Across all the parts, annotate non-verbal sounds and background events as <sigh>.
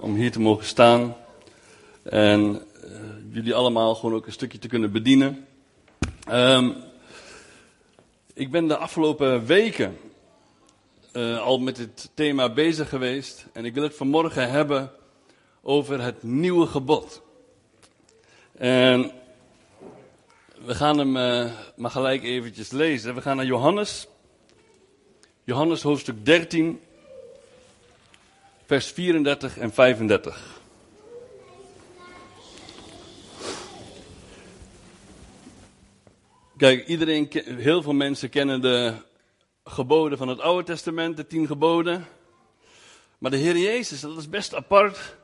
om hier te mogen staan. En uh, jullie allemaal gewoon ook een stukje te kunnen bedienen. Um, ik ben de afgelopen weken uh, al met dit thema bezig geweest. En ik wil het vanmorgen hebben over het nieuwe gebod. En we gaan hem uh, maar gelijk eventjes lezen. We gaan naar Johannes. Johannes hoofdstuk 13, vers 34 en 35. Kijk, iedereen, heel veel mensen kennen de geboden van het Oude Testament, de tien geboden. Maar de Heer Jezus, dat is best apart.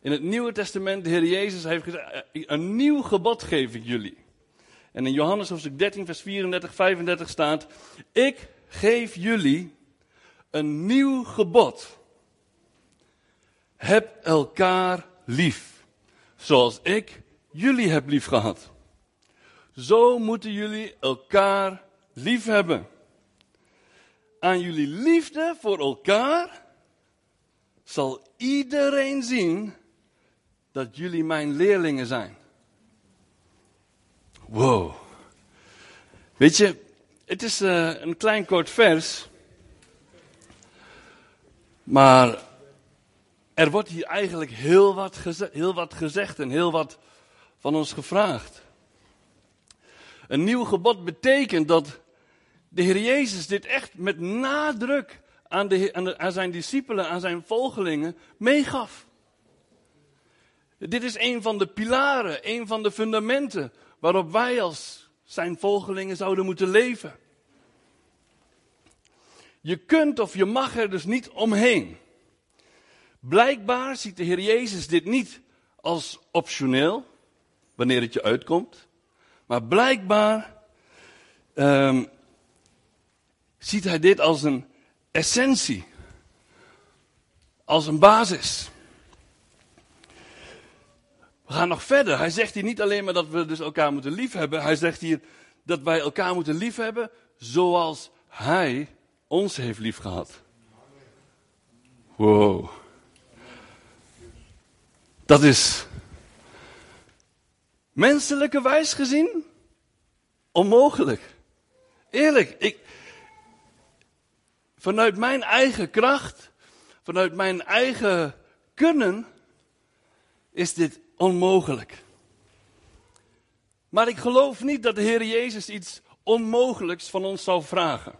In het Nieuwe Testament, de Heer Jezus heeft gezegd, een nieuw gebod geef ik jullie. En in Johannes hoofdstuk 13, vers 34, 35 staat, ik geef jullie een nieuw gebod. Heb elkaar lief, zoals ik jullie heb lief gehad. Zo moeten jullie elkaar lief hebben. Aan jullie liefde voor elkaar zal iedereen zien dat jullie mijn leerlingen zijn. Wow. Weet je, het is uh, een klein kort vers. Maar er wordt hier eigenlijk heel wat, heel wat gezegd en heel wat van ons gevraagd. Een nieuw gebod betekent dat de Heer Jezus dit echt met nadruk aan, de, aan, aan zijn discipelen, aan zijn volgelingen meegaf. Dit is een van de pilaren, een van de fundamenten waarop wij als zijn volgelingen zouden moeten leven. Je kunt of je mag er dus niet omheen. Blijkbaar ziet de Heer Jezus dit niet als optioneel, wanneer het je uitkomt. Maar blijkbaar um, ziet hij dit als een essentie, als een basis. We gaan nog verder. Hij zegt hier niet alleen maar dat we dus elkaar moeten liefhebben. Hij zegt hier dat wij elkaar moeten liefhebben zoals hij ons heeft liefgehad. Wow. Dat is menselijke wijs gezien onmogelijk. Eerlijk, ik, vanuit mijn eigen kracht, vanuit mijn eigen kunnen, is dit onmogelijk. Maar ik geloof niet dat de Heer Jezus iets onmogelijks van ons zou vragen.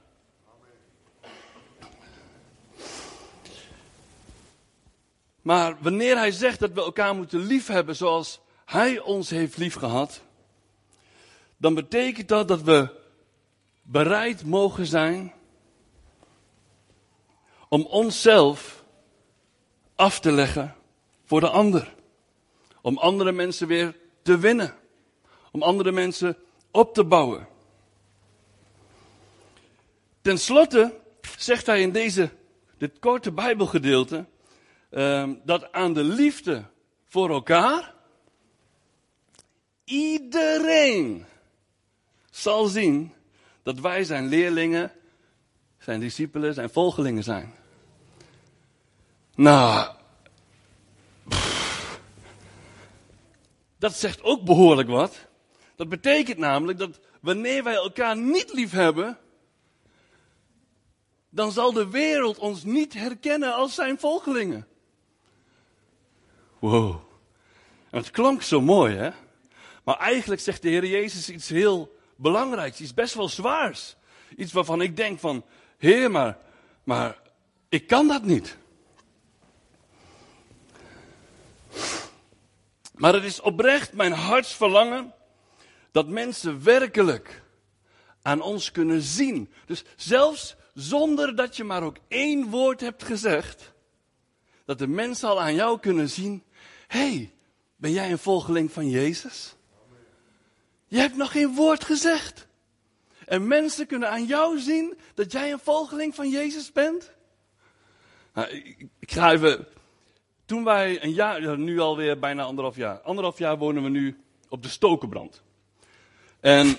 Maar wanneer hij zegt dat we elkaar moeten liefhebben zoals hij ons heeft liefgehad, dan betekent dat dat we bereid mogen zijn om onszelf af te leggen voor de ander. Om andere mensen weer te winnen. Om andere mensen op te bouwen. Ten slotte zegt hij in deze, dit korte Bijbelgedeelte um, dat aan de liefde voor elkaar iedereen zal zien dat wij zijn leerlingen, zijn discipelen, zijn volgelingen zijn. Nou, dat zegt ook behoorlijk wat. Dat betekent namelijk dat wanneer wij elkaar niet lief hebben, dan zal de wereld ons niet herkennen als zijn volgelingen. Wow. Het klonk zo mooi, hè? Maar eigenlijk zegt de Heer Jezus iets heel belangrijks, iets best wel zwaars. Iets waarvan ik denk van, Heer, maar, maar ik kan dat niet. Maar het is oprecht mijn hartsverlangen dat mensen werkelijk aan ons kunnen zien. Dus zelfs zonder dat je maar ook één woord hebt gezegd, dat de mensen al aan jou kunnen zien, hey, ben jij een volgeling van Jezus? Je hebt nog geen woord gezegd. En mensen kunnen aan jou zien dat jij een volgeling van Jezus bent. Nou, ik, ga even. Toen wij een jaar, nu alweer bijna anderhalf jaar. Anderhalf jaar wonen we nu op de Stokenbrand. En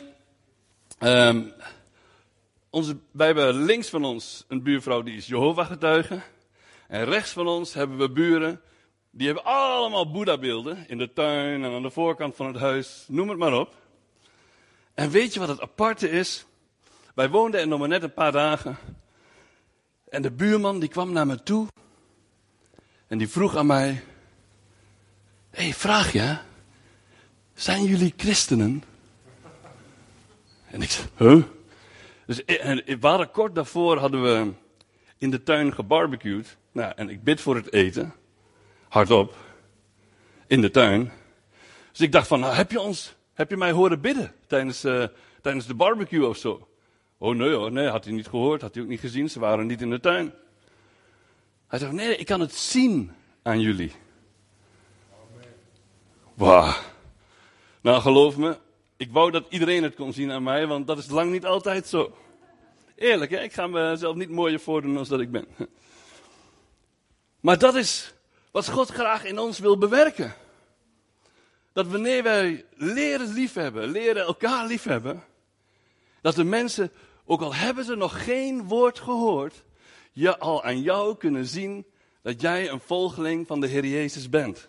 um, onze, wij hebben links van ons een buurvrouw die is Jehovah getuige. En rechts van ons hebben we buren. Die hebben allemaal Boeddha-beelden in de tuin en aan de voorkant van het huis. Noem het maar op. En weet je wat het aparte is? Wij woonden er nog maar net een paar dagen. En de buurman die kwam naar me toe. En die vroeg aan mij. Hé, hey, vraag je. Zijn jullie christenen? En ik zei, huh? Dus en, we hadden kort daarvoor hadden we in de tuin gebarbecued. Nou, en ik bid voor het eten. Hardop. In de tuin. Dus ik dacht van, nou, heb je ons, heb je mij horen bidden tijdens, uh, tijdens de barbecue of zo? Oh nee hoor, nee, had hij niet gehoord, had hij ook niet gezien, ze waren niet in de tuin. Hij zei, nee, ik kan het zien aan jullie. Wauw. Nou, geloof me, ik wou dat iedereen het kon zien aan mij, want dat is lang niet altijd zo. Eerlijk, hè? ik ga mezelf niet mooier voordoen dan dat ik ben. Maar dat is wat God graag in ons wil bewerken. Dat wanneer wij leren liefhebben, leren elkaar liefhebben, dat de mensen, ook al hebben ze nog geen woord gehoord, je al aan jou kunnen zien dat jij een volgeling van de Heer Jezus bent.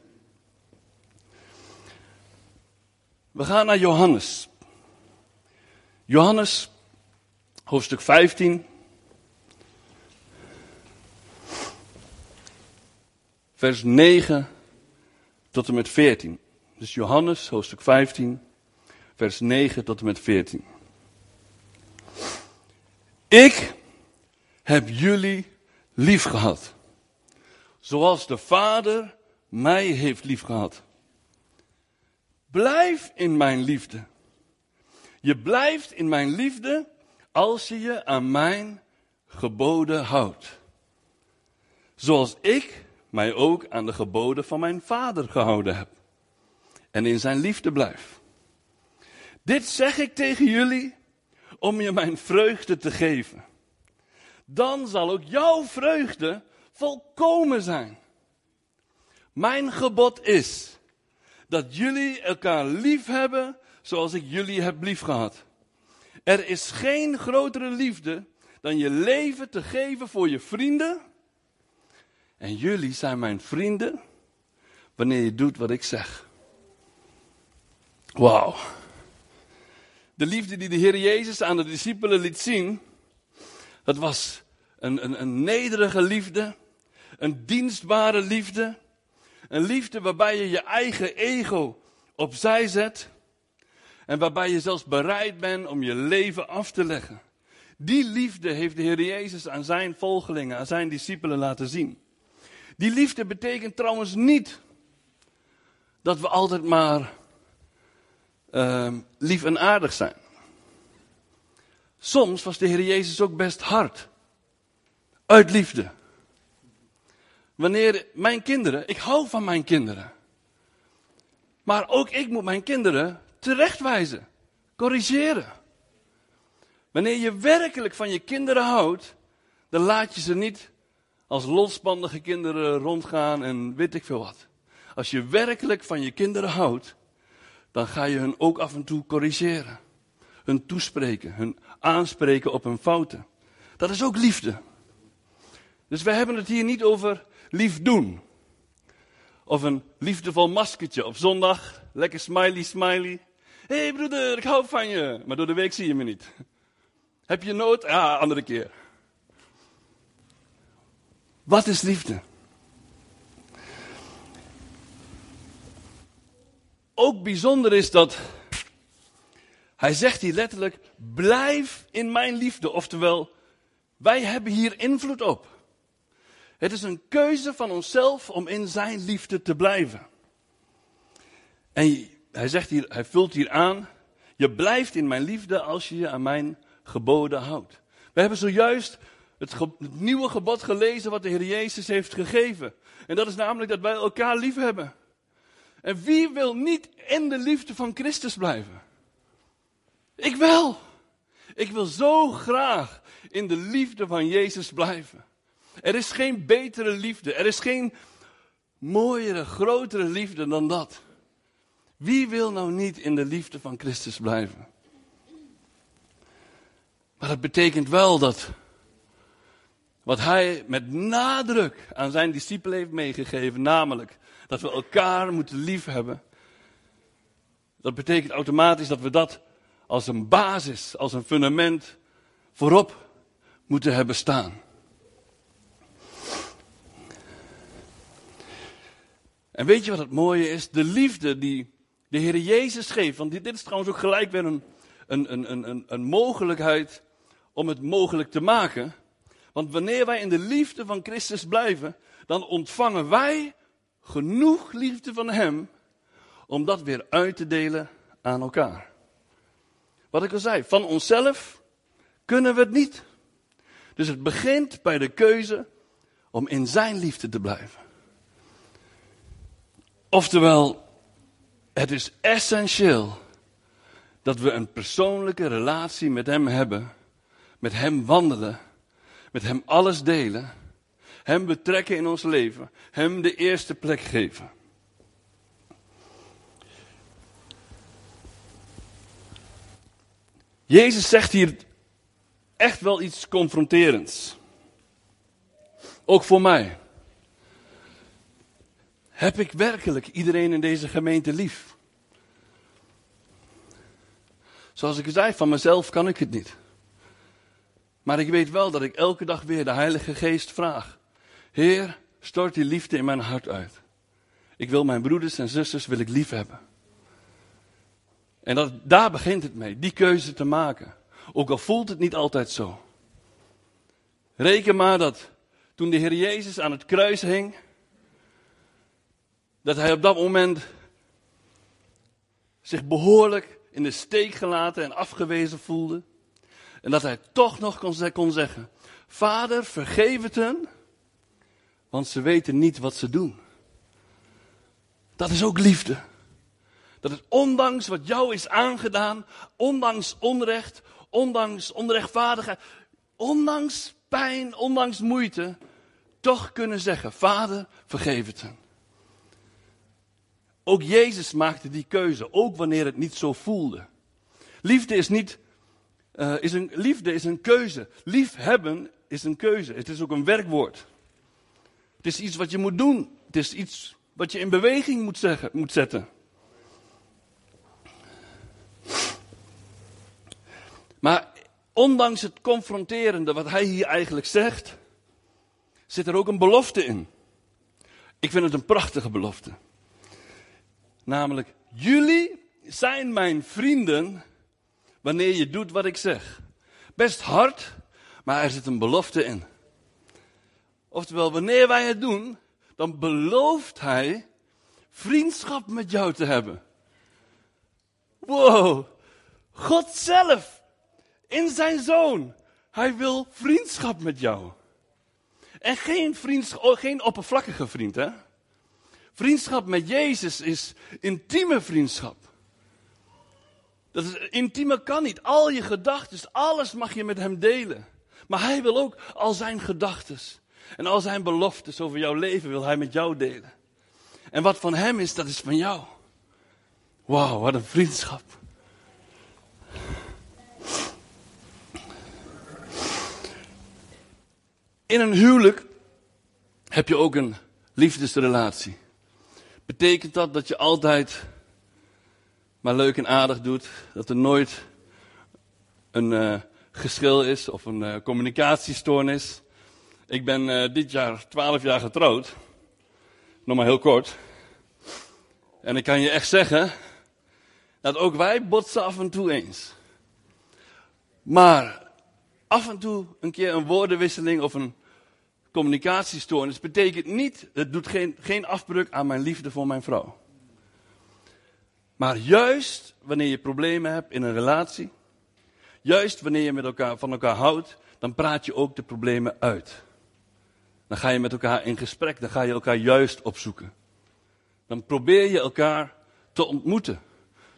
We gaan naar Johannes. Johannes, hoofdstuk 15. Vers 9 tot en met 14. Dus Johannes, hoofdstuk 15, vers 9 tot en met 14. Ik heb jullie lief gehad. Zoals de Vader mij heeft lief gehad. Blijf in mijn liefde. Je blijft in mijn liefde als je je aan mijn geboden houdt. Zoals ik mij ook aan de geboden van mijn vader gehouden heb. En in zijn liefde blijf. Dit zeg ik tegen jullie om je mijn vreugde te geven. Dan zal ook jouw vreugde volkomen zijn. Mijn gebod is dat jullie elkaar lief hebben zoals ik jullie heb lief gehad. Er is geen grotere liefde dan je leven te geven voor je vrienden. En jullie zijn mijn vrienden wanneer je doet wat ik zeg. Wauw. De liefde die de Heer Jezus aan de discipelen liet zien, dat was een, een, een nederige liefde, een dienstbare liefde, een liefde waarbij je je eigen ego opzij zet en waarbij je zelfs bereid bent om je leven af te leggen. Die liefde heeft de Heer Jezus aan zijn volgelingen, aan zijn discipelen laten zien. Die liefde betekent trouwens niet dat we altijd maar uh, lief en aardig zijn. Soms was de Heer Jezus ook best hard. Uit liefde. Wanneer mijn kinderen, ik hou van mijn kinderen. Maar ook ik moet mijn kinderen terechtwijzen, corrigeren. Wanneer je werkelijk van je kinderen houdt, dan laat je ze niet als losbandige kinderen rondgaan en weet ik veel wat. Als je werkelijk van je kinderen houdt, dan ga je hun ook af en toe corrigeren. Hun toespreken, hun aanspreken op hun fouten. Dat is ook liefde. Dus wij hebben het hier niet over lief doen. Of een liefdevol maskertje op zondag. Lekker smiley, smiley. Hé hey broeder, ik hou van je. Maar door de week zie je me niet. Heb je nood? Ja, andere keer. Wat is liefde? Ook bijzonder is dat hij zegt hier letterlijk: blijf in mijn liefde. Oftewel, wij hebben hier invloed op. Het is een keuze van onszelf om in zijn liefde te blijven. En hij zegt hier, hij vult hier aan, je blijft in mijn liefde als je je aan mijn geboden houdt. We hebben zojuist het, het, nieuwe gebod gelezen wat de Heer Jezus heeft gegeven. En dat is namelijk dat wij elkaar lief hebben. En wie wil niet in de liefde van Christus blijven? Ik wel. Ik wil zo graag in de liefde van Jezus blijven. Er is geen betere liefde. Er is geen mooiere, grotere liefde dan dat. Wie wil nou niet in de liefde van Christus blijven? Maar dat betekent wel dat wat hij met nadruk aan zijn discipelen heeft meegegeven, namelijk dat we elkaar moeten liefhebben. Dat betekent automatisch dat we dat als een basis, als een fundament voorop moeten hebben staan. En weet je wat het mooie is? De liefde die de Heer Jezus geeft. Want dit, is trouwens ook gelijk weer een, een, een, een, een mogelijkheid om het mogelijk te maken. Want wanneer wij in de liefde van Christus blijven, dan ontvangen wij genoeg liefde van Hem om dat weer uit te delen aan elkaar. Wat ik al zei, van onszelf kunnen we het niet. Dus het begint bij de keuze om in Zijn liefde te blijven. Oftewel, het is essentieel dat we een persoonlijke relatie met Hem hebben, met Hem wandelen, met Hem alles delen, Hem betrekken in ons leven, Hem de eerste plek geven. Jezus zegt hier echt wel iets confronterends. Ook voor mij. Heb ik werkelijk iedereen in deze gemeente lief? Zoals ik zei, van mezelf kan ik het niet. Maar ik weet wel dat ik elke dag weer de Heilige Geest vraag. Heer, stort die liefde in mijn hart uit. Ik wil mijn broeders en zusters wil ik lief hebben. En dat, daar begint het mee, die keuze te maken. Ook al voelt het niet altijd zo. Reken maar dat toen de Heer Jezus aan het kruis hing, dat hij op dat moment zich behoorlijk in de steek gelaten en afgewezen voelde. En dat hij toch nog kon, zeggen, Vader, vergeef het hen, want ze weten niet wat ze doen. Dat is ook liefde. Dat het ondanks wat jou is aangedaan, ondanks onrecht, ondanks onrechtvaardigheid, ondanks pijn, ondanks moeite, toch kunnen zeggen, Vader, vergeef het hen. Ook Jezus maakte die keuze, ook wanneer het niet zo voelde. Liefde is niet, uh, is een, liefde is een keuze. Liefhebben is een keuze. Het is ook een werkwoord. Het is iets wat je moet doen. Het is iets wat je in beweging moet, zeggen, moet zetten. Maar ondanks het confronterende wat hij hier eigenlijk zegt, zit er ook een belofte in. Ik vind het een prachtige belofte. Namelijk, jullie zijn mijn vrienden wanneer je doet wat ik zeg. Best hard, maar er zit een belofte in. Oftewel, wanneer wij het doen, dan belooft hij vriendschap met jou te hebben. Wow, God zelf in zijn zoon. Hij wil vriendschap met jou. En geen, vriendschap, oh, geen oppervlakkige vriend, hè? Vriendschap met Jezus is intieme vriendschap. Dat is, intieme kan niet. Al je gedachten, alles mag je met hem delen. Maar hij wil ook al zijn gedachten en al zijn beloftes over jouw leven wil hij met jou delen. En wat van hem is, dat is van jou. Wauw, wat een vriendschap. In een huwelijk heb je ook een liefdesrelatie. Betekent dat dat je altijd maar leuk en aardig doet? Dat er nooit een uh, geschil is of een uh, communicatiestoornis? Ik ben uh, dit jaar 12 jaar getrouwd. Nog maar heel kort. En ik kan je echt zeggen dat ook wij botsen af en toe eens. Maar af en toe een keer een woordenwisseling of een communicatiestoornis betekent niet, het doet geen, geen afbreuk aan mijn liefde voor mijn vrouw. Maar juist wanneer je problemen hebt in een relatie, juist wanneer je met elkaar, van elkaar houdt, dan praat je ook de problemen uit. Dan ga je met elkaar in gesprek, dan ga je elkaar juist opzoeken. Dan probeer je elkaar te ontmoeten,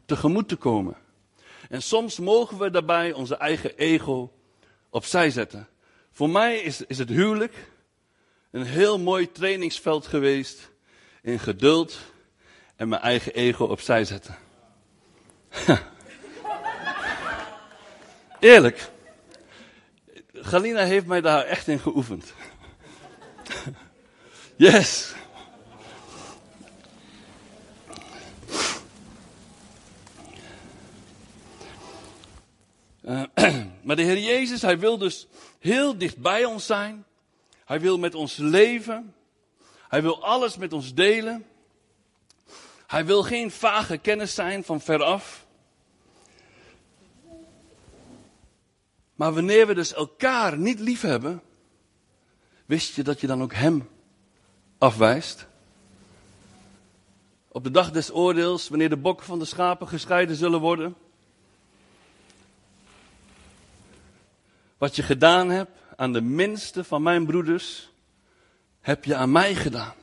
tegemoet te komen. En soms mogen we daarbij onze eigen ego opzij zetten. Voor mij is, is het huwelijk een heel mooi trainingsveld geweest in geduld en mijn eigen ego opzij zetten. <laughs> Eerlijk. Galina heeft mij daar echt in geoefend. <laughs> Yes. Uh, <clears throat> maar de Heer Jezus, Hij wil dus heel dicht bij ons zijn. Hij wil met ons leven. Hij wil alles met ons delen. Hij wil geen vage kennis zijn van veraf. Maar wanneer we dus elkaar niet lief hebben, wist je dat je dan ook Hem afwijst? Op de dag des oordeels, wanneer de bokken van de schapen gescheiden zullen worden. Wat je gedaan hebt aan de minste van mijn broeders, heb je aan mij gedaan.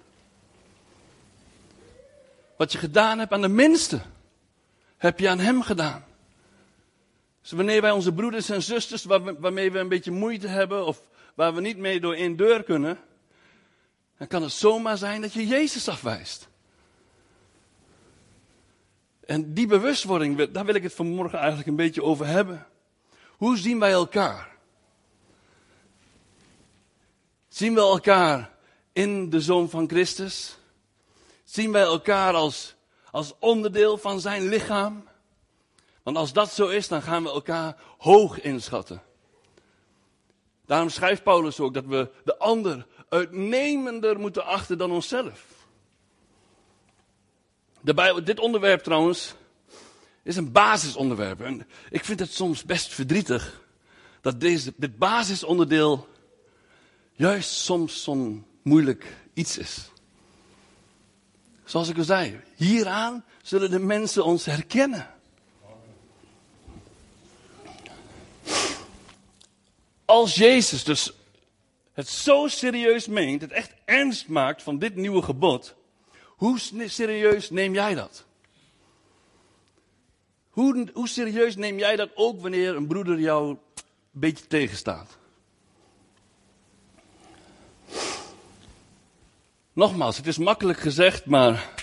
Wat je gedaan hebt aan de minste, heb je aan hem gedaan. Dus wanneer wij onze broeders en zusters, waarmee we een beetje moeite hebben, of waar we niet mee door één deur kunnen, dan kan het zomaar zijn dat je Jezus afwijst. En die bewustwording, daar wil ik het vanmorgen eigenlijk een beetje over hebben. Hoe zien wij elkaar? Zien we elkaar in de Zoon van Christus? Zien wij elkaar als, als onderdeel van zijn lichaam? Want als dat zo is, dan gaan we elkaar hoog inschatten. Daarom schrijft Paulus ook dat we de ander uitnemender moeten achten dan onszelf. De Bijbel, dit onderwerp trouwens is een basisonderwerp. En ik vind het soms best verdrietig dat deze, dit basisonderdeel juist soms zo'n moeilijk iets is. Zoals ik al zei, hieraan zullen de mensen ons herkennen. Als Jezus dus het zo serieus meent, het echt ernst maakt van dit nieuwe gebod, hoe serieus neem jij dat? Hoe, hoe serieus neem jij dat ook wanneer een broeder jou een beetje tegenstaat? Nogmaals, het is makkelijk gezegd, maar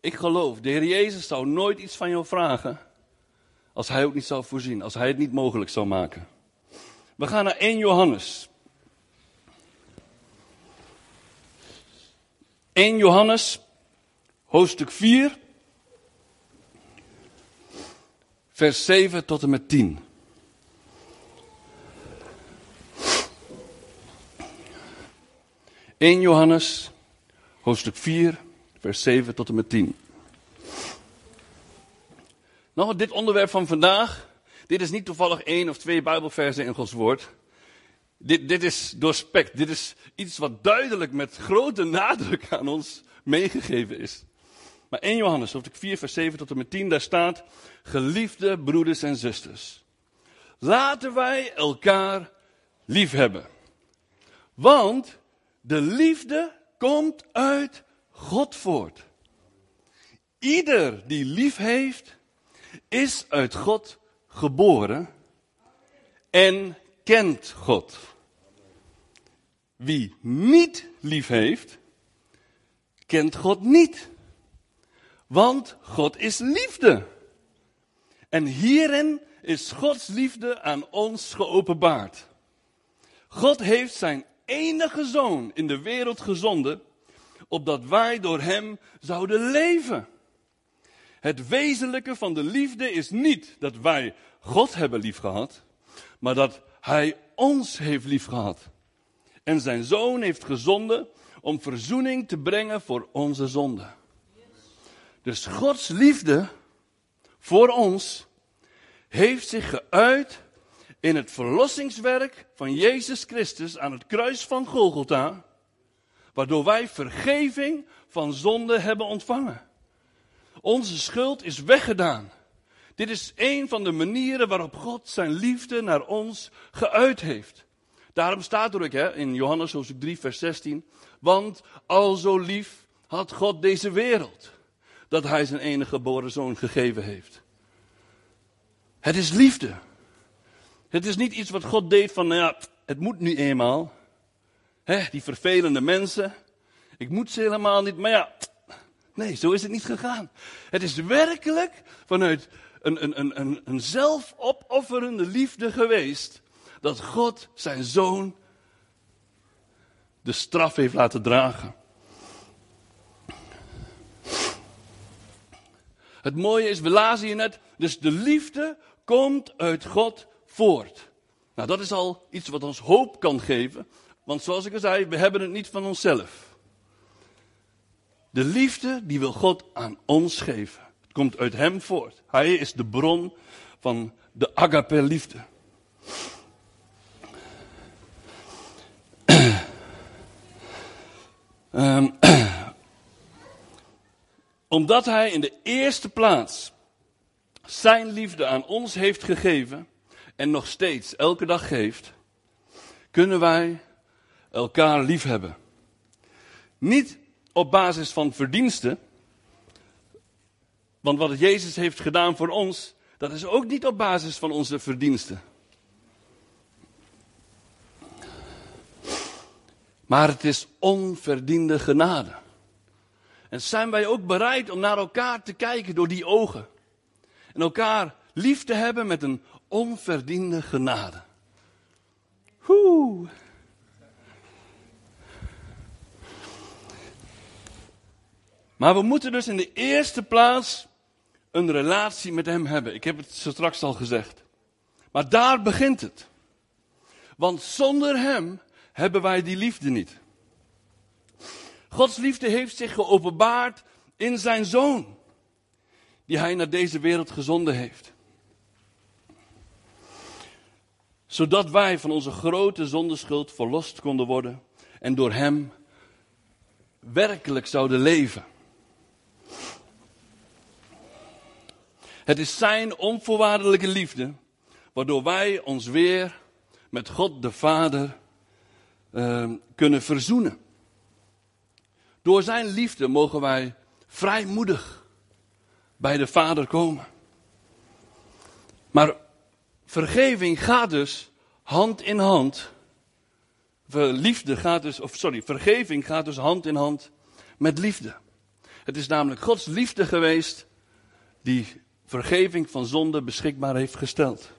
ik geloof, de Heer Jezus zou nooit iets van jou vragen als Hij ook niet zou voorzien, als Hij het niet mogelijk zou maken. We gaan naar 1 Johannes. 1 Johannes, hoofdstuk 4, vers 7 tot en met 10. 1 Johannes, hoofdstuk 4, vers 7 tot en met 10. Nou, dit onderwerp van vandaag, dit is niet toevallig één of twee Bijbelversen in Gods woord. Dit, dit is doorspekt. Dit is iets wat duidelijk met grote nadruk aan ons meegegeven is. Maar 1 Johannes, hoofdstuk 4, vers 7 tot en met 10, daar staat: Geliefde broeders en zusters, laten wij elkaar lief hebben. Want de liefde komt uit God voort. Ieder die lief heeft, is uit God geboren en kent God. Wie niet lief heeft, kent God niet. Want God is liefde. En hierin is Gods liefde aan ons geopenbaard. God heeft zijn enige zoon in de wereld gezonden, opdat wij door hem zouden leven. Het wezenlijke van de liefde is niet dat wij God hebben liefgehad, maar dat hij ons heeft liefgehad. En zijn zoon heeft gezonden om verzoening te brengen voor onze zonde. Dus Gods liefde voor ons heeft zich geuit in het verlossingswerk van Jezus Christus aan het kruis van Golgotha, waardoor wij vergeving van zonde hebben ontvangen. Onze schuld is weggedaan. Dit is een van de manieren waarop God zijn liefde naar ons geuit heeft. Daarom staat er ook hè, in Johannes hoofdstuk 3 vers 16, want al zo lief had God deze wereld, dat hij zijn enige geboren zoon gegeven heeft. Het is liefde. Het is niet iets wat God deed van, nou ja, het moet nu eenmaal. Hè, die vervelende mensen. Ik moet ze helemaal niet, maar ja, nee, zo is het niet gegaan. Het is werkelijk vanuit een, een, een, een, een zelfopofferende liefde geweest. dat God zijn zoon de straf heeft laten dragen. Het mooie is, we lazen hier net, dus de liefde komt uit God voort. Nou, dat is al iets wat ons hoop kan geven, want zoals ik al zei, we hebben het niet van onszelf. De liefde, die wil God aan ons geven. Het komt uit Hem voort. Hij is de bron van de agape liefde. Um, omdat Hij in de eerste plaats Zijn liefde aan ons heeft gegeven en nog steeds elke dag geeft, kunnen wij elkaar liefhebben. Niet op basis van verdiensten, want wat Jezus heeft gedaan voor ons, dat is ook niet op basis van onze verdiensten. Maar het is onverdiende genade. En zijn wij ook bereid om naar elkaar te kijken door die ogen. En elkaar lief te hebben met een onverdiende genade. Hoe? Maar we moeten dus in de eerste plaats een relatie met Hem hebben. Ik heb het zo straks al gezegd. Maar daar begint het. Want zonder Hem hebben wij die liefde niet. Gods liefde heeft zich geopenbaard in zijn zoon, die hij naar deze wereld gezonden heeft. Zodat wij van onze grote zondeschuld verlost konden worden en door hem werkelijk zouden leven. Het is zijn onvoorwaardelijke liefde, waardoor wij ons weer met God de Vader uh, kunnen verzoenen. Door zijn liefde mogen wij vrijmoedig bij de Vader komen. Maar vergeving gaat dus hand in hand. Liefde gaat dus, of sorry, vergeving gaat dus hand in hand met liefde. Het is namelijk Gods liefde geweest die vergeving van zonde beschikbaar heeft gesteld.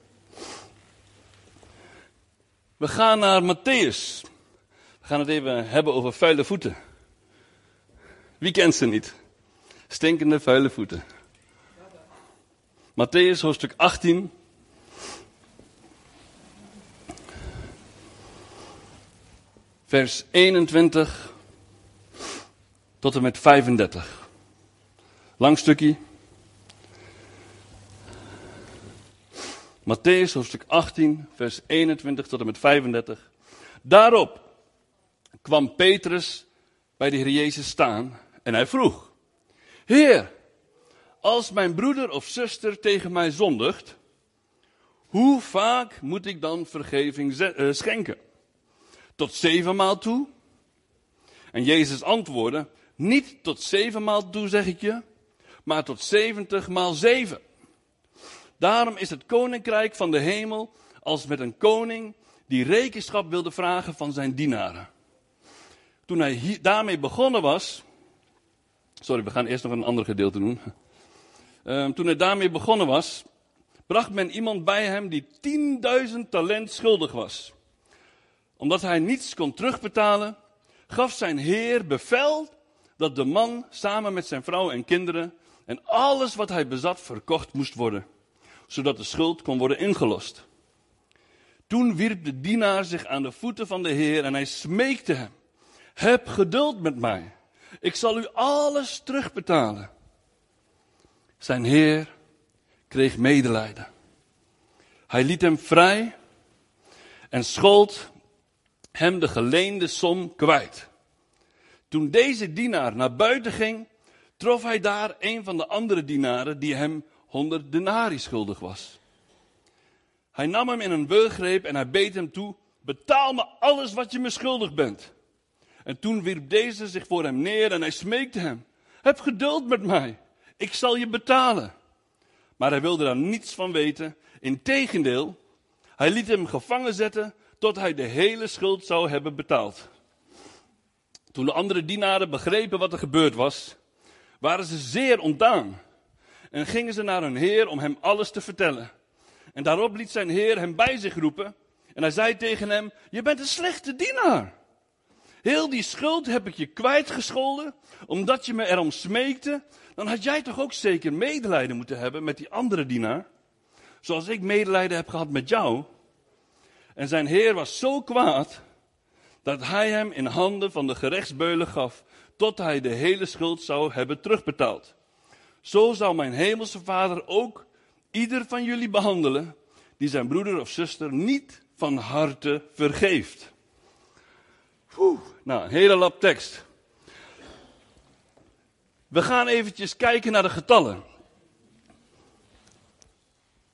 We gaan naar Matthäus. We gaan het even hebben over vuile voeten. Wie kent ze niet? Stinkende vuile voeten. Matthäus hoofdstuk 18. Vers 21 tot en met 35. Lang stukje. Matthäus hoofdstuk 18, vers 21 tot en met 35. Daarop kwam Petrus bij de Heer Jezus staan en hij vroeg: Heer, als mijn broeder of zuster tegen mij zondigt, hoe vaak moet ik dan vergeving eh, schenken? Tot zevenmaal toe? En Jezus antwoordde: Niet tot zevenmaal toe, zeg ik je, maar tot zeventig maal zeven. Daarom is het koninkrijk van de hemel als met een koning die rekenschap wilde vragen van zijn dienaren. Toen hij daarmee begonnen was, Sorry, we gaan eerst nog een ander gedeelte doen. Uh, toen hij daarmee begonnen was, bracht men iemand bij hem die 10.000 talent schuldig was. Omdat hij niets kon terugbetalen, gaf zijn heer bevel dat de man samen met zijn vrouw en kinderen en alles wat hij bezat verkocht moest worden, zodat de schuld kon worden ingelost. Toen wierp de dienaar zich aan de voeten van de heer en hij smeekte hem: Heb geduld met mij ik zal u alles terugbetalen. Zijn heer kreeg medelijden. Hij liet hem vrij en schold hem de geleende som kwijt. Toen deze dienaar naar buiten ging, trof hij daar een van de andere dienaren die hem honderd denari schuldig was. Hij nam hem in een beugreep en hij beet hem toe: Betaal me alles wat je me schuldig bent. En toen wierp deze zich voor hem neer en hij smeekte hem: Heb geduld met mij, ik zal je betalen. Maar hij wilde daar niets van weten. Integendeel, hij liet hem gevangen zetten tot hij de hele schuld zou hebben betaald. Toen de andere dienaren begrepen wat er gebeurd was, waren ze zeer ontdaan en gingen ze naar hun heer om hem alles te vertellen. En daarop liet zijn heer hem bij zich roepen En hij zei tegen hem, je bent een slechte dienaar. Heel die schuld heb ik je kwijtgescholden, omdat je me erom smeekte. Dan had jij toch ook zeker medelijden moeten hebben met die andere dienaar? Zoals ik medelijden heb gehad met jou. En zijn heer was zo kwaad, dat hij hem in handen van de gerechtsbeulen gaf, tot hij de hele schuld zou hebben terugbetaald. Zo zal mijn hemelse vader ook ieder van jullie behandelen, die zijn broeder of zuster niet van harte vergeeft. Oeh, nou, een hele lap tekst. We gaan eventjes kijken naar de getallen.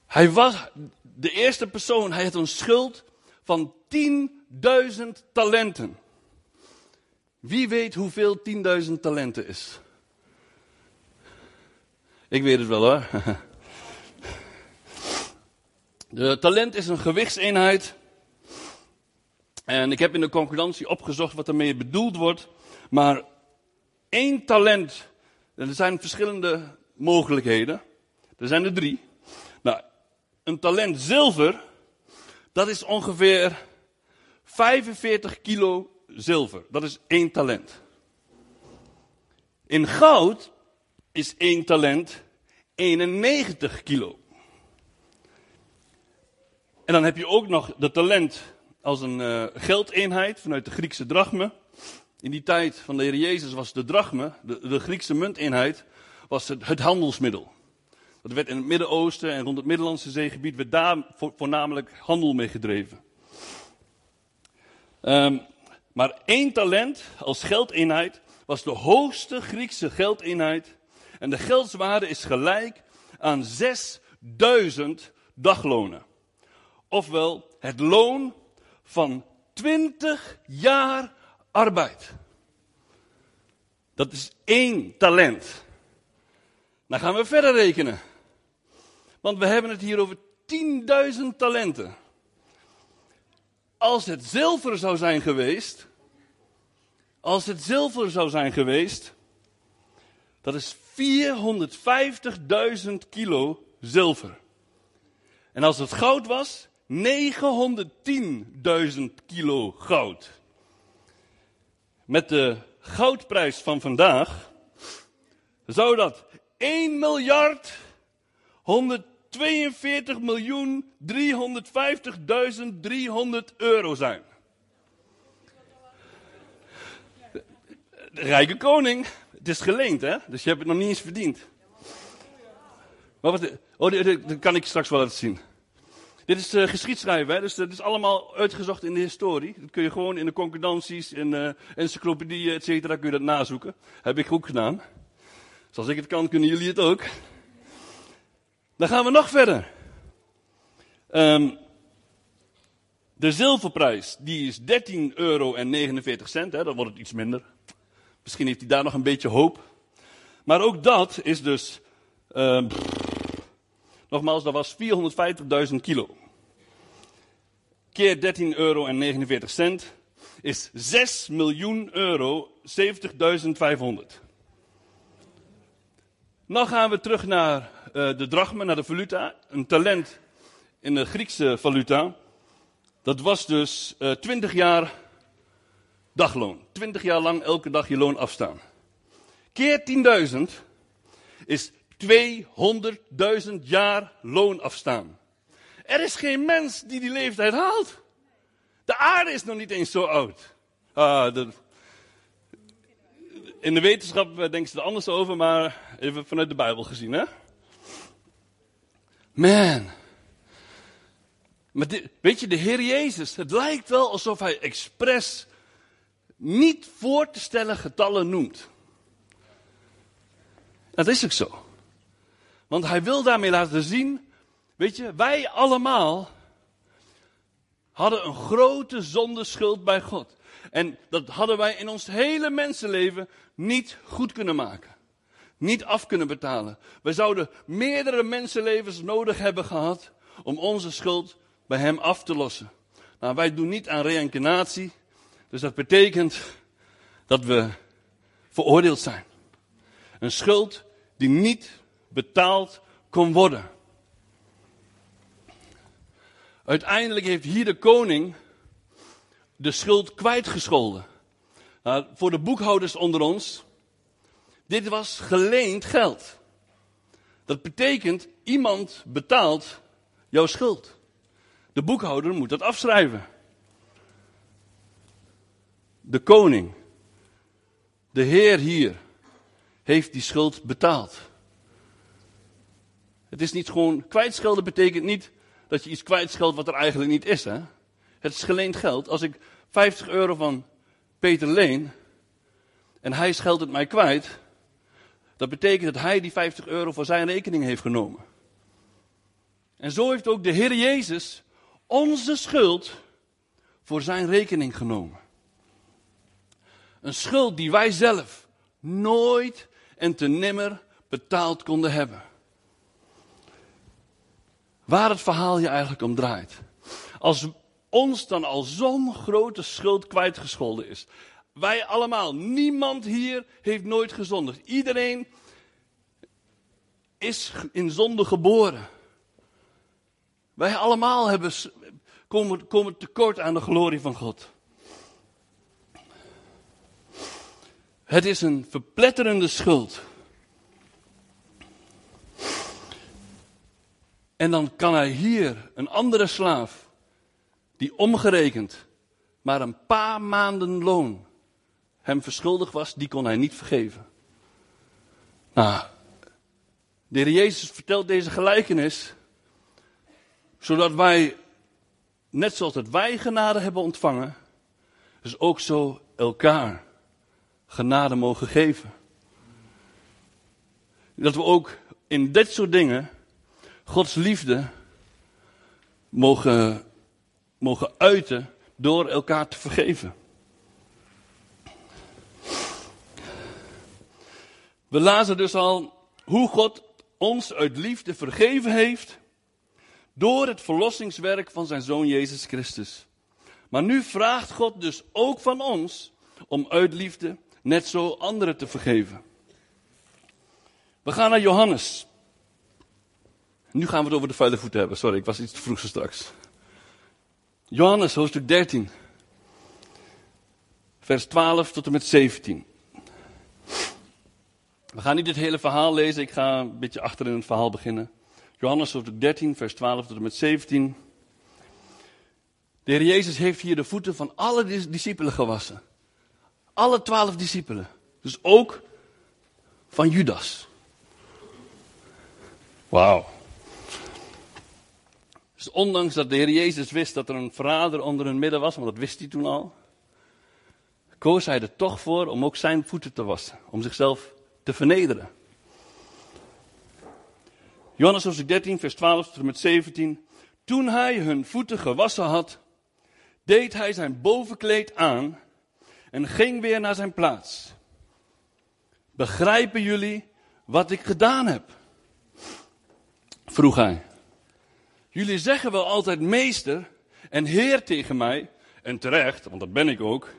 Hij was de eerste persoon, hij had een schuld van 10.000 talenten. Wie weet hoeveel 10.000 talenten is? Ik weet het wel hoor. <laughs> De talent is een gewichtseenheid. En ik heb in de concordantie opgezocht wat ermee bedoeld wordt. Maar één talent, er zijn verschillende mogelijkheden. Er zijn er drie. Nou, een talent zilver, dat is ongeveer 45 kilo zilver. Dat is één talent. In goud is één talent 91 kilo. En dan heb je ook nog de talent als een uh, geldeenheid vanuit de Griekse drachme. In die tijd van de Heer Jezus was de drachme, de, Griekse munteenheid, was het, handelsmiddel. Dat werd in het Midden-Oosten en rond het Middellandse zeegebied werd daar voornamelijk handel mee gedreven. Um, maar één talent als geldeenheid was de hoogste Griekse geldeenheid. En de geldswaarde is gelijk aan 6000 daglonen. Ofwel het loon van 20 jaar arbeid. Dat is één talent. Dan gaan we verder rekenen. Want we hebben het hier over 10.000 talenten. Als het zilver zou zijn geweest, als het zilver zou zijn geweest, dat is 450.000 kilo zilver. En als het goud was, 910.000 kilo goud. Met de goudprijs van vandaag zou dat 1 miljard 110 42.350.300 euro zijn. De rijke koning. Het is geleend, hè? Dus je hebt het nog niet eens verdiend. Maar wat, oh, dat kan ik straks wel laten zien. Dit is uh, geschiedschrijven, hè? dus eh, dat is allemaal uitgezocht in de historie. Dat kun je gewoon in de concordanties, in eh, encyclopedieën, et cetera, kun je dat nazoeken. Heb ik goed gedaan. Zoals als ik het kan, kunnen jullie het ook. Dan gaan we nog verder. Um, de zilverprijs, die is 13,49 euro en 49 cent, dan wordt het iets minder. Misschien heeft hij daar nog een beetje hoop. Maar ook dat is dus, uh, nogmaals, dat was 450.000 kilo. Keer 13 euro en 49 cent is 6 miljoen euro 70.500. Nou gaan we terug naar de drachme, naar de valuta. Een talent in de Griekse valuta. Dat was dus uh, 20 jaar dagloon. 20 jaar lang elke dag je loon afstaan. Keer 10.000 is 200.000 jaar loon afstaan. Er is geen mens die die leeftijd haalt. De aarde is nog niet eens zo oud. Ah, de, in de wetenschap denken ze er anders over, maar even vanuit de Bijbel gezien, hè? Man. Maar weet je, de Heer Jezus, het lijkt wel alsof hij expres niet voor te stellen getallen noemt. Dat is ook zo. Want hij wil daarmee laten zien, weet je, wij allemaal hadden een grote zondeschuld bij God. En dat hadden wij in ons hele mensenleven niet goed kunnen maken. Niet af kunnen betalen. We zouden meerdere mensenlevens nodig hebben gehad om onze schuld bij hem af te lossen. Nou, wij doen niet aan reïncarnatie. Dus dat betekent dat we veroordeeld zijn. Een schuld die niet betaald kon worden. Uiteindelijk heeft hier de koning de schuld kwijtgescholden. Nou, voor de boekhouders onder ons, dit was geleend geld. Dat betekent, iemand betaalt jouw schuld. De boekhouder moet dat afschrijven. De koning, de Heer hier, heeft die schuld betaald. Het is niet gewoon kwijtschelden betekent niet dat je iets kwijtscheldt wat er eigenlijk niet is. Hè? Het is geleend geld. Als ik 50 euro van Peter leen en hij scheldt het mij kwijt, dat betekent dat hij die 50 euro voor zijn rekening heeft genomen. En zo heeft ook de Heer Jezus onze schuld voor zijn rekening genomen. Een schuld die wij zelf nooit en te nimmer betaald konden hebben. Waar het verhaal je eigenlijk om draait. Als ons dan al zo'n grote schuld kwijtgescholden is. Wij allemaal, niemand hier heeft nooit gezondigd. Iedereen is in zonde geboren. Wij allemaal hebben, komen, komen tekort aan de glorie van God. Het is een verpletterende schuld. En dan kan hij hier een andere slaaf, die omgerekend maar een paar maanden loon hem verschuldigd was, die kon hij niet vergeven. Nou, de heer Jezus vertelt deze gelijkenis, zodat wij, net zoals dat wij genade hebben ontvangen, dus ook zo elkaar genade mogen geven. Dat we ook in dit soort dingen Gods liefde mogen, mogen uiten door elkaar te vergeven. We lazen dus al hoe God ons uit liefde vergeven heeft door het verlossingswerk van zijn zoon Jezus Christus. Maar nu vraagt God dus ook van ons om uit liefde net zo anderen te vergeven. We gaan naar Johannes. Nu gaan we het over de vuile voeten hebben. Sorry, ik was iets te vroeg zo straks. Johannes, hoofdstuk 13. Vers 12 tot en met 17. We gaan niet dit hele verhaal lezen. Ik ga een beetje achter in het verhaal beginnen. Johannes hoofdstuk 13, vers 12 tot en met 17. De Heer Jezus heeft hier de voeten van alle discipelen gewassen. Alle twaalf discipelen. Dus ook van Judas. Wauw. Dus ondanks dat de Heer Jezus wist dat er een verrader onder hun midden was, want dat wist hij toen al, koos hij er toch voor om ook zijn voeten te wassen, om zichzelf te vernederen. Johannes hoofdstuk 13, vers 12 tot en met 17. Toen hij hun voeten gewassen had, deed hij zijn bovenkleed aan en ging weer naar zijn plaats. Begrijpen jullie wat ik gedaan heb? vroeg hij. Jullie zeggen wel altijd meester en heer tegen mij, en terecht, want dat ben ik ook.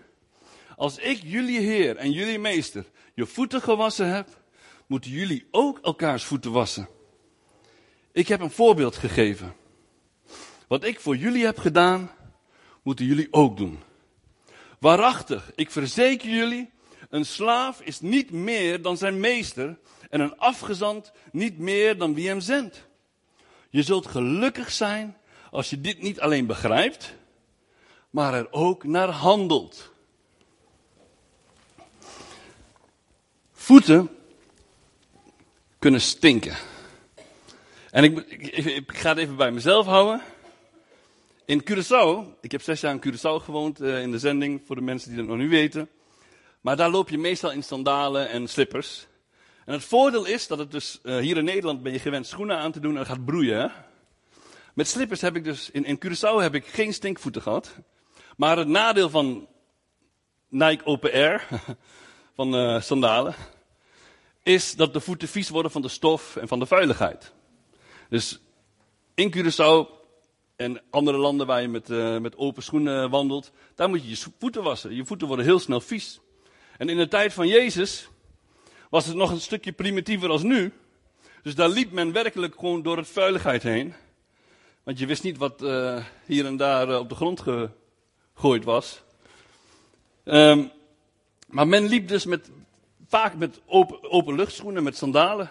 Als ik jullie heer en jullie meester je voeten gewassen heb, moeten jullie ook elkaars voeten wassen. Ik heb een voorbeeld gegeven. Wat ik voor jullie heb gedaan, moeten jullie ook doen. Waarachtig, ik verzeker jullie, een slaaf is niet meer dan zijn meester en een afgezant niet meer dan wie hem zendt. Je zult gelukkig zijn als je dit niet alleen begrijpt, maar er ook naar handelt. Voeten kunnen stinken. En ik, ik, ik, ga het even bij mezelf houden. In Curaçao, ik heb zes jaar in Curaçao gewoond uh, in de zending, voor de mensen die dat nog niet weten. Maar daar loop je meestal in sandalen en slippers. En het voordeel is dat het dus, uh, hier in Nederland ben je gewend schoenen aan te doen en gaat broeien. Met slippers heb ik dus, in, in Curaçao heb ik geen stinkvoeten gehad. Maar het nadeel van Nike Open Air, <laughs> van uh, sandalen, is dat de voeten vies worden van de stof en van de vuiligheid. Dus in Curaçao en andere landen waar je met, uh, met open schoenen wandelt, daar moet je je voeten wassen. Je voeten worden heel snel vies. En in de tijd van Jezus was het nog een stukje primitiever als nu. Dus daar liep men werkelijk gewoon door het vuiligheid heen. Want je wist niet wat uh, hier en daar op de grond gegooid was. Um, maar men liep dus met, vaak met open, open luchtschoenen, met sandalen.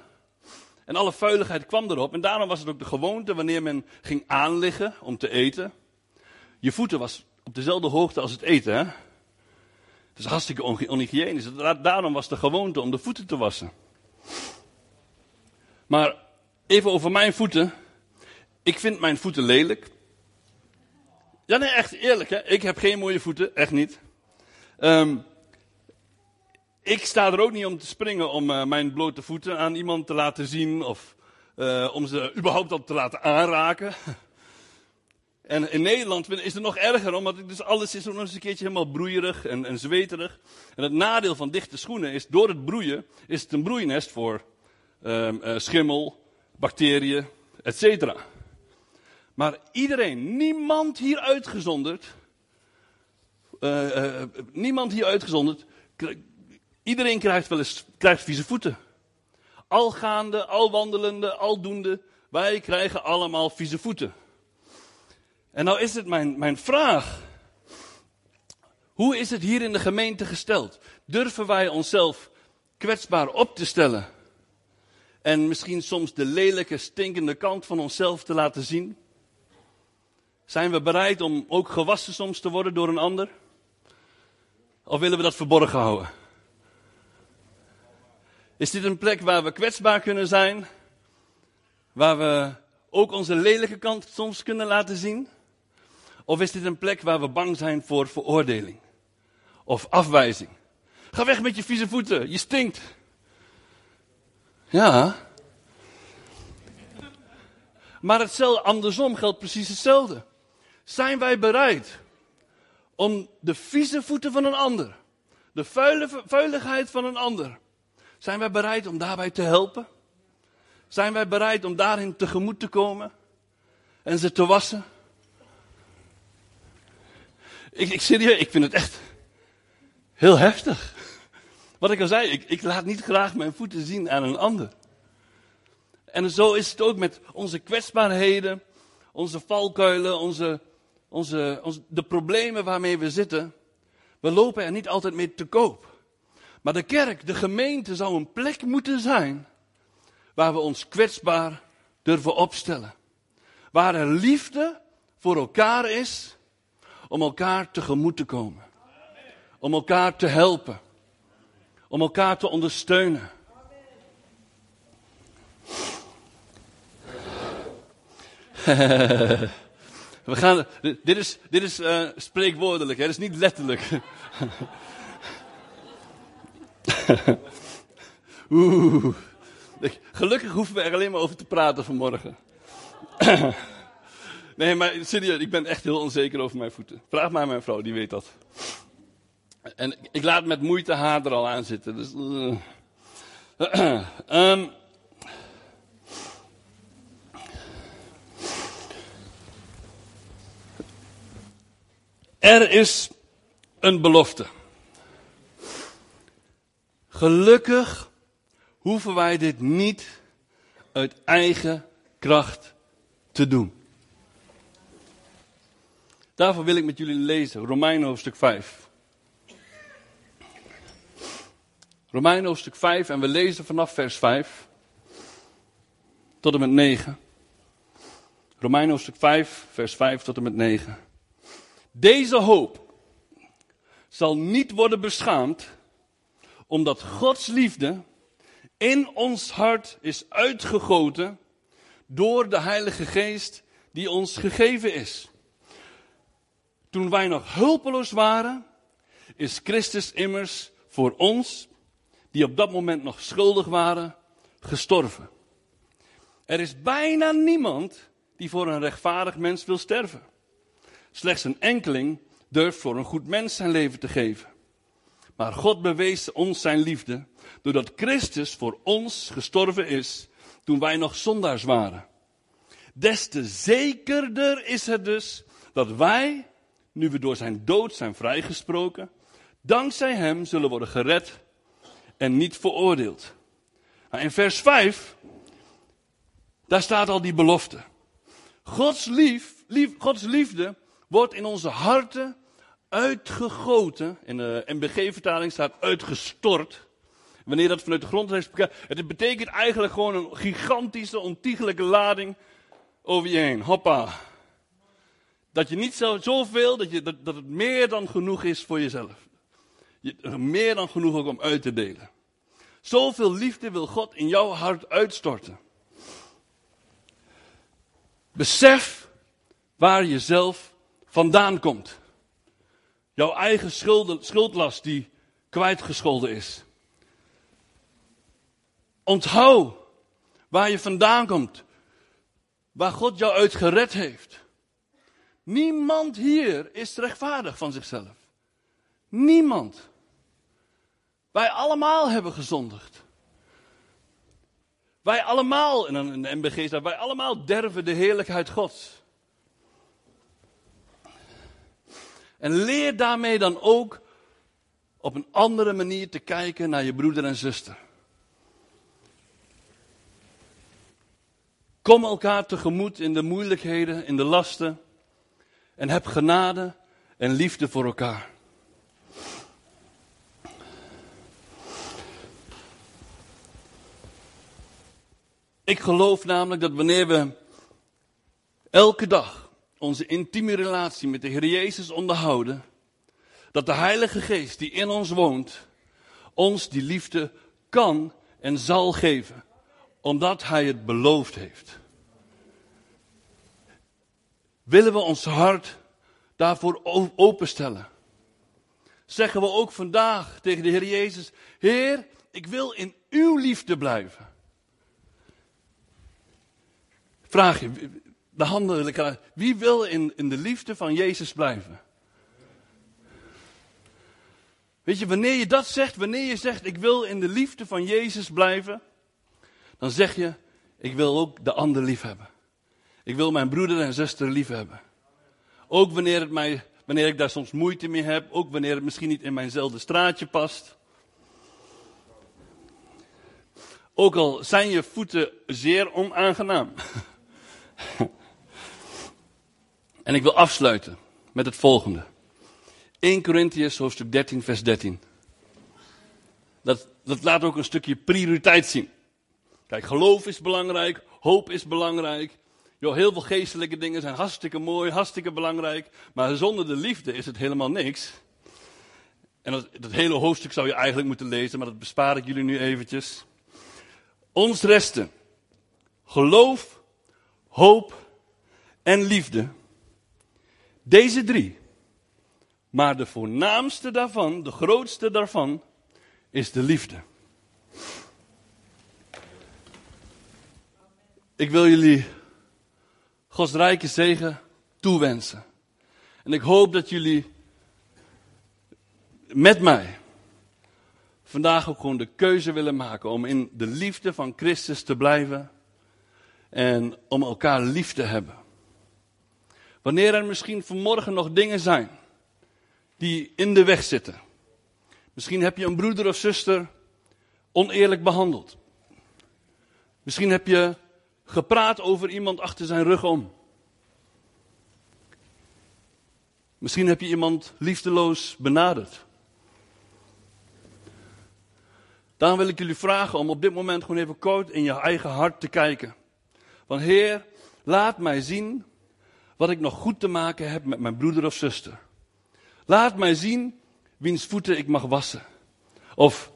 En alle vuiligheid kwam erop. En daarom was het ook de gewoonte wanneer men ging aanliggen om te eten. Je voeten was op dezelfde hoogte als het eten. Hè? Het is hartstikke onhygiënisch. Daarom was de gewoonte om de voeten te wassen. Maar even over mijn voeten. Ik vind mijn voeten lelijk. Ja, nee, echt eerlijk. Hè? Ik heb geen mooie voeten, echt niet. Um, ik sta er ook niet om te springen om uh, mijn blote voeten aan iemand te laten zien of uh, om ze überhaupt al te laten aanraken. <laughs> En in Nederland is het nog erger, omdat dus alles is nog eens een keertje helemaal broeierig en, en zweterig. En het nadeel van dichte schoenen is, door het broeien, is het een broeinest voor uh, schimmel, bacteriën, etc. Maar iedereen, niemand hier uitgezonderd, niemand hier uitgezonderd, Iedereen krijgt wel eens krijgt vieze voeten. Al gaande, al wandelende, al doende, wij krijgen allemaal vieze voeten. En nou is het mijn, mijn vraag. Hoe is het hier in de gemeente gesteld? Durven wij onszelf kwetsbaar op te stellen? En misschien soms de lelijke, stinkende kant van onszelf te laten zien? Zijn we bereid om ook gewassen soms te worden door een ander? Of willen we dat verborgen houden? Is dit een plek waar we kwetsbaar kunnen zijn? Waar we ook onze lelijke kant soms kunnen laten zien? Of is dit een plek waar we bang zijn voor veroordeling? Of afwijzing? Ga weg met je vieze voeten, je stinkt. Ja. Maar hetzelfde, andersom geldt precies hetzelfde. Zijn wij bereid om de vieze voeten van een ander, de vuile, vuiligheid van een ander, zijn wij bereid om daarbij te helpen? Zijn wij bereid om daarin tegemoet te komen en ze te wassen? Ik, ik serieus, ik vind het echt heel heftig. Wat ik al zei, ik, ik laat niet graag mijn voeten zien aan een ander. En zo is het ook met onze kwetsbaarheden, onze valkuilen, onze, onze, onze, de problemen waarmee we zitten. We lopen er niet altijd mee te koop. Maar de kerk, de gemeente zou een plek moeten zijn waar we ons kwetsbaar durven opstellen. Waar er liefde voor elkaar is om elkaar tegemoet te komen. Om elkaar te helpen. Om elkaar te ondersteunen. <laughs> We gaan, dit is, dit is uh, spreekwoordelijk, dit is niet letterlijk. <laughs> <laughs> Oeh. Gelukkig hoeven we er alleen maar over te praten vanmorgen. <coughs> nee, maar serieus, ik ben echt heel onzeker over mijn voeten. Vraag maar aan mijn vrouw, die weet dat. En ik laat met moeite haar er al aan zitten. Dus, uh. um. <coughs> Er is een belofte. Gelukkig hoeven wij dit niet uit eigen kracht te doen. Daarvoor wil ik met jullie lezen Romein hoofdstuk 5. Romein hoofdstuk 5 en we lezen vanaf vers 5 tot en met 9. Romein hoofdstuk 5, vers 5 tot en met 9. Deze hoop zal niet worden beschaamd omdat Gods liefde in ons hart is uitgegoten door de Heilige Geest die ons gegeven is. Toen wij nog hulpeloos waren, is Christus immers voor ons, die op dat moment nog schuldig waren, gestorven. Er is bijna niemand die voor een rechtvaardig mens wil sterven. Slechts een enkeling durft voor een goed mens zijn leven te geven. Maar God bewees ons zijn liefde doordat Christus voor ons gestorven is toen wij nog zondaars waren. Des te zekerder is het dus dat wij, nu we door zijn dood zijn vrijgesproken, dankzij hem zullen worden gered en niet veroordeeld. Nou, in vers 5, daar staat al die belofte. Gods, lief, lief, Gods liefde wordt in onze harten uitgegoten. In de MBG-vertaling staat uitgestort. Wanneer dat vanuit de grond is Het betekent eigenlijk gewoon een gigantische, ontiegelijke lading over je heen. Hoppa. Dat je niet zo, zoveel, dat, je, dat, dat het meer dan genoeg is voor jezelf. Je, meer dan genoeg ook om uit te delen. Zoveel liefde wil God in jouw hart uitstorten. Besef waar je zelf vandaan komt. Jouw eigen schuldlast die kwijtgescholden is. Onthoud waar je vandaan komt. Waar God jou uit gered heeft. Niemand hier is rechtvaardig van zichzelf. Niemand. Wij allemaal hebben gezondigd. Wij allemaal, en in de MBG staat, wij allemaal derven de heerlijkheid Gods. En leer daarmee dan ook op een andere manier te kijken naar je broeder en zuster. Kom elkaar tegemoet in de moeilijkheden, in de lasten. En heb genade en liefde voor elkaar. Ik geloof namelijk dat wanneer we elke dag onze intieme relatie met de Heer Jezus onderhouden, dat de Heilige Geest die in ons woont, ons die liefde kan en zal geven, omdat Hij het beloofd heeft. Willen we ons hart daarvoor openstellen? Zeggen we ook vandaag tegen de Heer Jezus, Heer, ik wil in uw liefde blijven. Vraag je, wie wil in, in de liefde van Jezus blijven? Weet je, wanneer je dat zegt, wanneer je zegt, ik wil in de liefde van Jezus blijven, dan zeg je, ik wil ook de ander lief hebben. Ik wil mijn broeder en zuster lief hebben. Ook wanneer, het mij, wanneer ik daar soms moeite mee heb, ook wanneer het misschien niet in mijnzelfde straatje past. Ook al zijn je voeten zeer onaangenaam. <laughs> en ik wil afsluiten met het volgende. 1 Corinthians hoofdstuk 13 vers 13. Dat, dat laat ook een stukje prioriteit zien. Kijk, geloof is belangrijk, hoop is belankrijk. Jo, heel veel geestelijke dingen zijn hartstikke mooi, hartstikke belangrijk. Maar zonder de liefde is het helemaal niks. En dat, dat hele hoofdstuk zou je eigenlijk moeten lezen, maar dat bespaar ik jullie nu eventjes. Ons resten. Geloof, hoop en liefde. Deze drie. Maar de voornaamste daarvan, de grootste daarvan, is de liefde. Ik wil jullie Gods rijke zegen toewensen. En ik hoop dat jullie met mij vandaag ook gewoon de keuze willen maken om in de liefde van Christus te blijven en om elkaar lief te hebben. Wanneer er misschien vanmorgen nog dingen zijn die in de weg zitten. Misschien heb je een broeder of zuster oneerlijk behandeld. Misschien heb je gepraat over iemand achter zijn rug om. Misschien heb je iemand liefdeloos benaderd. Daarom wil ik jullie vragen om op dit moment gewoon even kort in je eigen hart te kijken. Van Heer, laat mij zien wat ik nog goed te maken heb met mijn broeder of zuster. Laat mij zien wiens voeten ik mag wassen. Of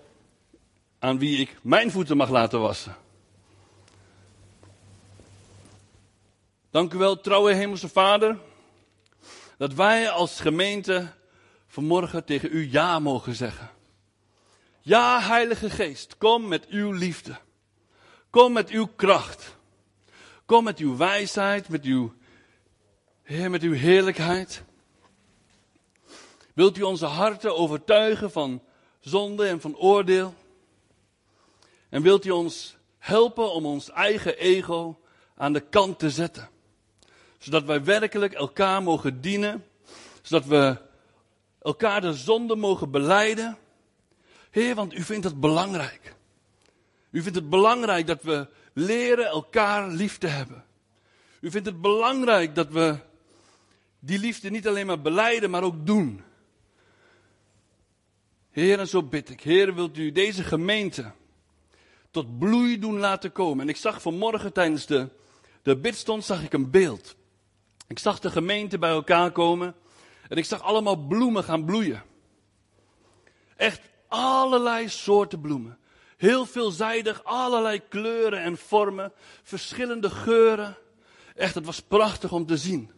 aan wie ik mijn voeten mag laten wassen. Dank u wel, trouwe Hemelse Vader, dat wij als gemeente vanmorgen tegen u ja mogen zeggen. Ja, Heilige Geest, kom met uw liefde. Kom met uw kracht. Kom met uw wijsheid, met uw, Heer, met uw heerlijkheid. Wilt u onze harten overtuigen van zonde en van oordeel? En wilt u ons helpen om ons eigen ego aan de kant te zetten? Zodat wij werkelijk elkaar mogen dienen. Zodat we elkaar de zonde mogen beleiden. Heer, want u vindt het belangrijk. U vindt het belangrijk dat we leren elkaar lief te hebben. U vindt het belangrijk dat we die liefde niet alleen maar beleiden, maar ook doen. Heer, en zo bid ik. Heer, wilt u deze gemeente tot bloei doen laten komen? En ik zag vanmorgen tijdens de, de bidstond zag ik een beeld. Ik zag de gemeente bij elkaar komen en ik zag allemaal bloemen gaan bloeien. Echt allerlei soorten bloemen. Heel veelzijdig, allerlei kleuren en vormen, verschillende geuren. Echt, het was prachtig om te zien.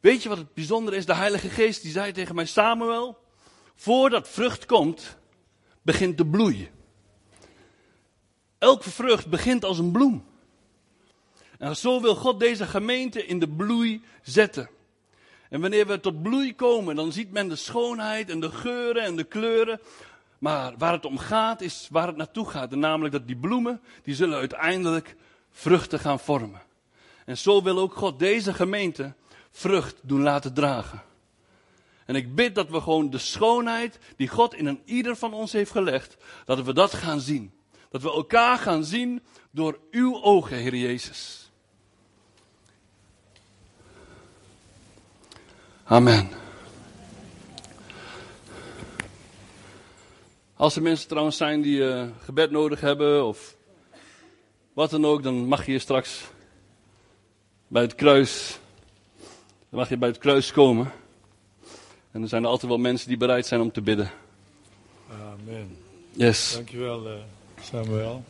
Weet je wat het bijzondere is? De Heilige Geest die zei tegen mij, Samuel, voordat vrucht komt, begint de bloei. Elke vrucht begint als een bloem. En zo wil God deze gemeente in de bloei zetten. En wanneer we tot bloei komen, dan ziet men de schoonheid en de geuren en de kleuren. Maar waar het om gaat, is waar het naartoe gaat. En namelijk dat die bloemen, die zullen uiteindelijk vruchten gaan vormen. En zo wil ook God deze gemeente vrucht doen laten dragen. En ik bid dat we gewoon de schoonheid die God in een ieder van ons heeft gelegd, dat we dat gaan zien. Dat we elkaar gaan zien door uw ogen, Heer Jezus. Amen. Als er mensen trouwens zijn die uh, gebed nodig hebben of wat dan ook, dan mag je hier straks bij het kruis, dan mag je bij het kruis komen. En er zijn er altijd wel mensen die bereid zijn om te bidden. Amen. Yes. Dankjewel uh, Samuel.